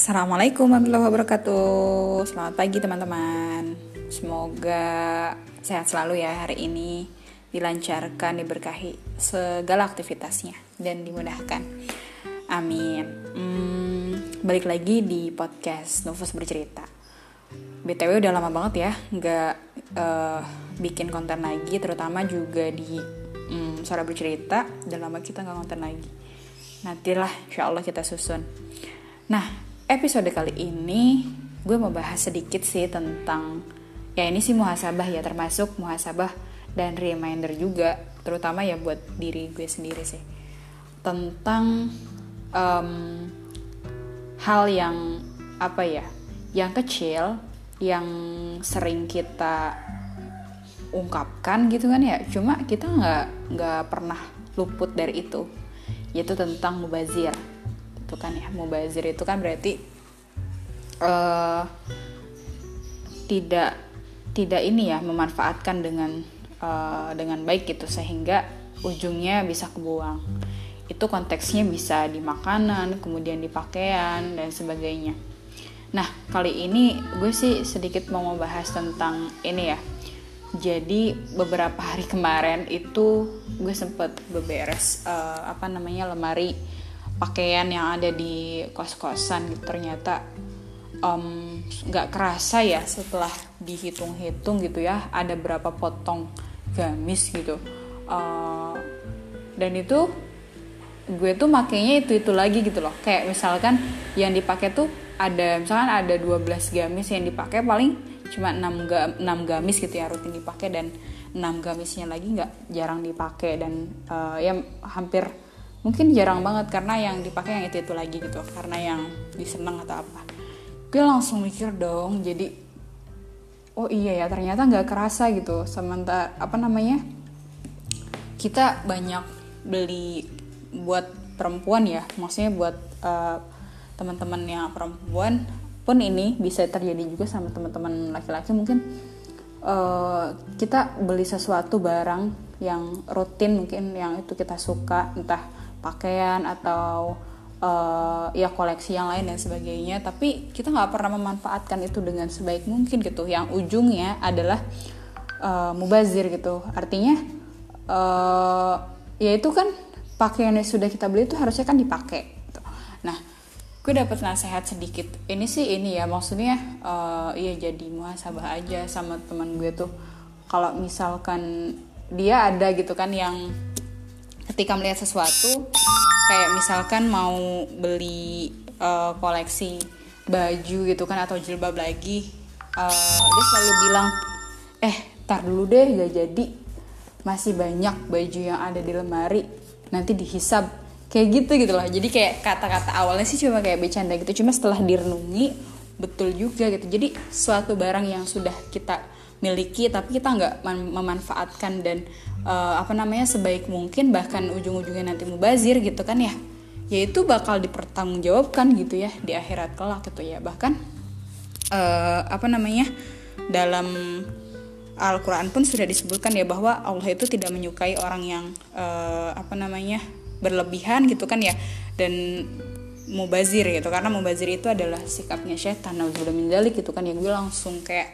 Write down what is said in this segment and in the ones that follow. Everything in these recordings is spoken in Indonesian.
Assalamualaikum warahmatullahi wabarakatuh. Selamat pagi teman-teman. Semoga sehat selalu ya hari ini. Dilancarkan, diberkahi segala aktivitasnya Dan dimudahkan. Amin. Hmm, Balik lagi di podcast Novus Bercerita. BTW udah lama banget ya Nggak uh, bikin konten lagi Terutama juga di um, Suara Bercerita. Udah lama kita nggak konten lagi. Nantilah insya Allah kita susun. Nah episode kali ini gue mau bahas sedikit sih tentang Ya ini sih muhasabah ya termasuk muhasabah dan reminder juga Terutama ya buat diri gue sendiri sih. Tentang um, hal yang apa ya Yang kecil yang sering kita ungkapkan gitu kan ya. Cuma kita nggak nggak pernah luput dari itu. Yaitu tentang mubazir. Itu kan ya mubazir itu kan berarti uh, tidak tidak ini ya memanfaatkan dengan uh, dengan baik gitu sehingga ujungnya bisa kebuang. Itu konteksnya bisa di makanan kemudian di pakaian dan sebagainya. Nah kali ini gue sih sedikit mau membahas tentang ini ya. Jadi beberapa hari kemarin itu gue sempet beberes uh, apa namanya lemari pakaian yang ada di kos-kosan gitu. Ternyata nggak um, kerasa ya setelah dihitung-hitung gitu ya ada berapa potong gamis gitu. Uh, dan itu gue tuh makainya itu itu lagi gitu loh. Kayak misalkan yang dipakai tuh ada misalkan ada 12 gamis yang dipakai paling cuma 6, ga, 6 gamis gitu ya rutin dipakai dan 6 gamisnya lagi nggak jarang dipakai dan uh, ya hampir mungkin jarang banget karena yang dipakai yang itu itu lagi gitu karena yang diseneng atau apa gue langsung mikir dong jadi oh iya ya ternyata nggak kerasa gitu. Sementara apa namanya kita banyak beli buat perempuan ya. Maksudnya buat uh, teman-teman yang perempuan pun ini bisa terjadi juga sama teman-teman laki-laki mungkin. Uh, kita beli sesuatu barang yang rutin mungkin yang itu kita suka entah pakaian atau uh, ya koleksi yang lain dan sebagainya tapi kita nggak pernah memanfaatkan itu dengan sebaik mungkin gitu. Yang ujungnya adalah uh, mubazir gitu. Artinya uh, ya itu kan pakaian yang sudah kita beli itu harusnya kan dipakai gitu. nah gue dapat nasihat sedikit. Ini sih ini ya maksudnya uh, iya jadi muhasabah aja sama teman gue tuh. Kalau misalkan dia ada gitu kan yang ketika melihat sesuatu kayak misalkan mau beli uh, koleksi baju gitu kan atau jilbab lagi uh, dia selalu bilang eh tar dulu deh gak jadi. Masih banyak baju yang ada di lemari. Nanti dihisab. Kayak gitu gitu loh. Jadi kayak kata-kata awalnya sih cuma kayak bercanda gitu. Cuma setelah direnungi betul juga gitu. Jadi suatu barang yang sudah kita miliki tapi kita nggak memanfaatkan dan uh, apa namanya sebaik mungkin bahkan ujung-ujungnya nanti mubazir gitu kan ya. Yaitu bakal dipertanggungjawabkan gitu ya di akhirat kelak gitu ya. Bahkan uh, apa namanya dalam Al-Quran pun sudah disebutkan ya bahwa Allah itu tidak menyukai orang yang uh, apa namanya berlebihan gitu kan ya dan mubazir gitu. Karena mubazir itu adalah sikapnya setan nah udah menjalik gitu kan ya gue langsung kayak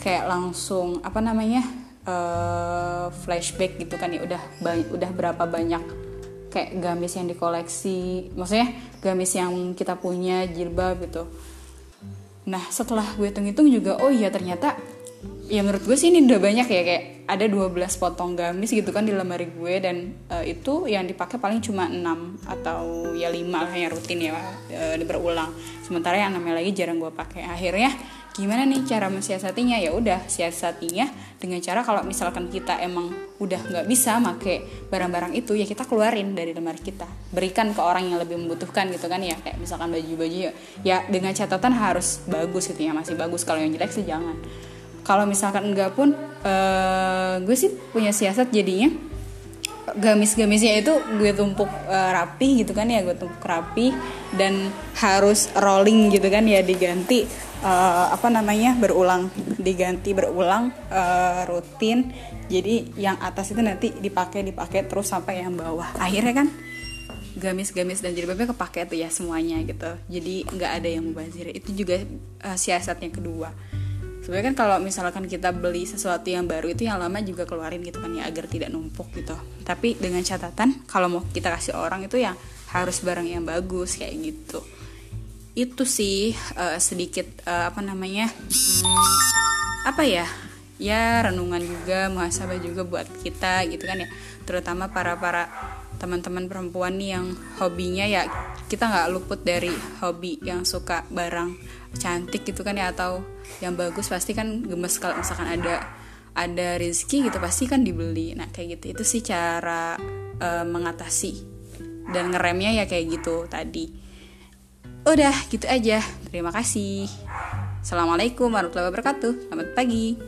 kayak langsung apa namanya uh, flashback gitu kan ya udah udah berapa banyak kayak gamis yang dikoleksi maksudnya gamis yang kita punya jilbab gitu. Nah setelah gue hitung-hitung juga oh iya ternyata ya menurut gue sih ini udah banyak ya kayak ada 12 potong gamis gitu kan di lemari gue dan uh, itu yang dipakai paling cuma 6 atau ya 5 lah yang rutin ya uh, berulang sementara yang namanya lagi jarang gue pakai. Akhirnya gimana nih cara mensiasatinya? Ya udah siasatinya dengan cara kalau misalkan kita emang udah nggak bisa make barang-barang itu ya kita keluarin dari lemari kita. Berikan ke orang yang lebih membutuhkan gitu kan ya. Kayak misalkan baju-baju ya, ya dengan catatan harus bagus gitu ya. Masih bagus. Kalau yang jelek sih jangan. Kalau misalkan enggak pun uh, gue sih punya siasat jadinya gamis-gamisnya itu gue tumpuk uh, rapi gitu kan ya. Gue tumpuk rapi dan harus rolling gitu kan ya. Diganti uh, apa namanya berulang diganti berulang uh, rutin. Jadi yang atas itu nanti dipakai dipakai terus sampai yang bawah. Akhirnya kan gamis-gamis dan jilbabnya kepake tuh ya semuanya gitu. Jadi nggak ada yang mubazir. Itu juga uh, siasatnya kedua. Sebenarnya kan kalau misalkan kita beli sesuatu yang baru itu yang lama juga keluarin gitu kan ya agar tidak numpuk gitu. Tapi dengan catatan kalau mau kita kasih orang itu yang harus barang yang bagus kayak gitu itu sih uh, sedikit uh, apa namanya hmm, apa ya ya renungan juga muhasabah juga buat kita gitu kan ya. Terutama para para teman-teman perempuan nih yang hobinya ya kita nggak luput dari hobi yang suka barang cantik gitu kan ya atau yang bagus pasti kan gemes kalau misalkan ada ada rezeki gitu pasti kan dibeli. Nah kayak gitu. Itu sih cara uh, mengatasi dan ngeremnya ya kayak gitu tadi udah gitu aja. Terima kasih. Assalamualaikum warahmatullahi wabarakatuh. Selamat pagi